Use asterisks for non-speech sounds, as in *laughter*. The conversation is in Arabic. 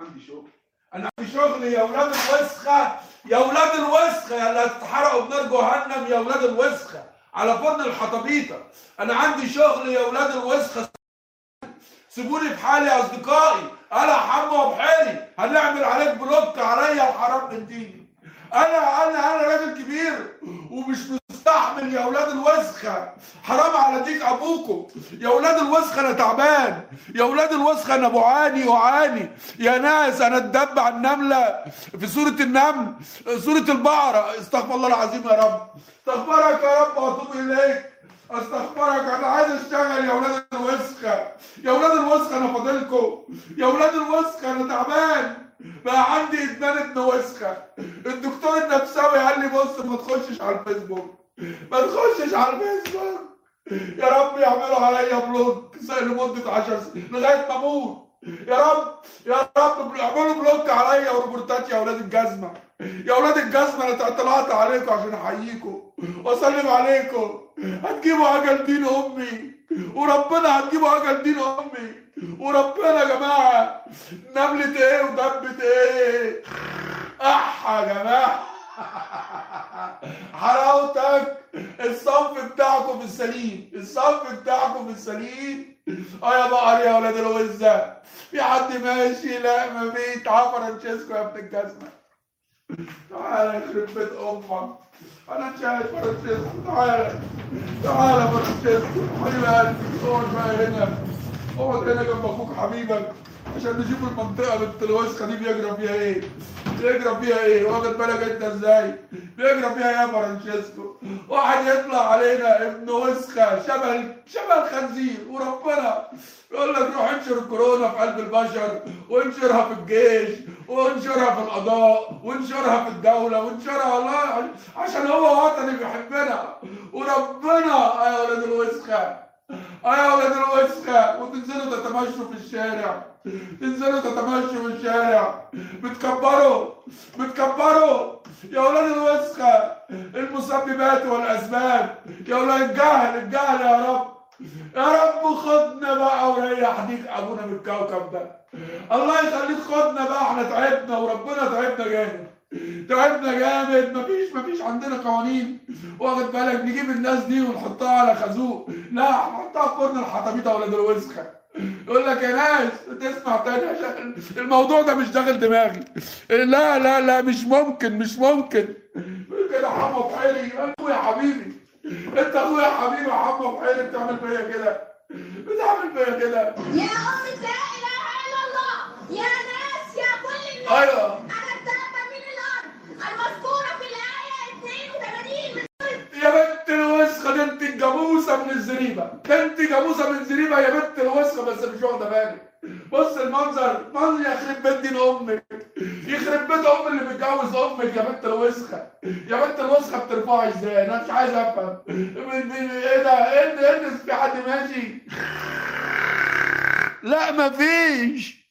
عندي شغل. أنا عندي شغل يا أولاد الوسخة. يا أولاد الوسخة اللي هتتحرقوا بنار جهنم يا أولاد الوسخة. على فرن الحطبيطة. أنا عندي شغل يا أولاد الوسخة. سيبوني في حالي يا أصدقائي. أنا حمو ابو حالي هنعمل عليك بلوك عليا وحرام من ديني أنا أنا أنا راجل كبير ومش مستحمل يا أولاد الوسخة. حرام على ديك ابوكم. يا أولاد الوسخة أنا تعبان. يا أولاد الوسخة أنا بعاني اعاني يا ناس أنا اتدبع النملة. في سوره النمل سوره البقرة. استغفر الله العظيم يا رب. استغفرك يا رب واتوب اليك. استغفرك. أنا عايز اشتغل يا أولاد الوسخة. يا أولاد الوسخة أنا فاضلكم. يا أولاد الوسخة أنا تعبان. بقى عندي ادمان ابن وسخه الدكتور النفساوي قال لي بص ما تخشش على الفيسبوك. ما تخشش على الفيسبوك. يا رب يعملوا عليا block لمدة 10 سنين لغاية ما أموت. يا رب يا رب اعملوا block عليا وريبورتات يا أولاد الجزمة. يا أولاد الجزمة أنا طلعت عليكم عشان أحييكم. وأسلم عليكم. هتجيبوا أجل دين أمي. وربنا هتجيبوا أجل دين أمي. وربنا يا جماعة نملة إيه ودبة إيه؟ أح يا جماعة. *laughs* حلاوتك الصنف بتاعكم السليم الصنف بتاعكم السليم. آه يا بقر يا ولاد الوزة في حد ماشي لا ما بيت فرانشيسكو يا ابن الجزمة. تعالى يخرب بيت أمك أنا شايف فرانشيسكو تعالى تعالى فرانشيسكو. حبيب قلبي اقعد بقى هنا. اقعد هنا جنب أخوك حبيبك عشان نشوف المنطقة بنت الوسخه دي بيجرى فيها إيه؟ بيجرى فيها إيه؟ واخد بالك أنت إزاي؟ بيجرى فيها يا فرانشيسكو. واحد يطلع علينا ابن وسخة شبه شبه الخنزير وربنا يقول لك روح انشر الكورونا في قلب البشر وانشرها في الجيش وانشرها في القضاء وانشرها في الدولة وانشرها والله عشان هو وطني بيحبنا وربنا يا ولاد الوسخة. آه يا ولاد الوسخة وتنزلوا تتمشوا في الشارع تنزلوا تتمشوا في الشارع بتكبروا بتكبروا يا ولاد الوسخة المسببات والأسباب يا ولاد الجهل الجهل يا رب. يا رب خدنا بقى وريح ديك أبونا من الكوكب ده الله يخليك خدنا بقى إحنا تعبنا وربنا تعبنا جامد تعبنا جامد مفيش مفيش عندنا قوانين. واخد بالك؟ نجيب الناس دي ونحطها على خازوق. لا هنحطها في فرن الحطابيطه ولاد الوسخه يقول لك يا ناس تسمع تاني عشان الموضوع ده مش داخل دماغي. لا لا لا مش ممكن مش ممكن. كده حمو بحيري. أخويا حبيبي انت أخويا حبيبي يا حمو بحيري بتعمل فيا كده؟ بتعمل فيا كده. يا أم لا إله إلا الله يا ناس يا كل الناس أيوه أنا الدابة من الأرض المذكورة في الآية 82 من سورة يا بنت الوسخه ده انت ده انت جاموسه من الزريبه يا بنت الوسخة بس مش واخدة بالك بص المنظر منظر يخرب بيت دين أمك؟ يخرب بيت ام اللي متجوز أمك يا بنت الوسخة. يا بنت الوسخة بترفعي إزاي؟ أنا مش عايز أفهم. إيه ده؟ إيه ده ده في حد ماشي؟ لا مفيش.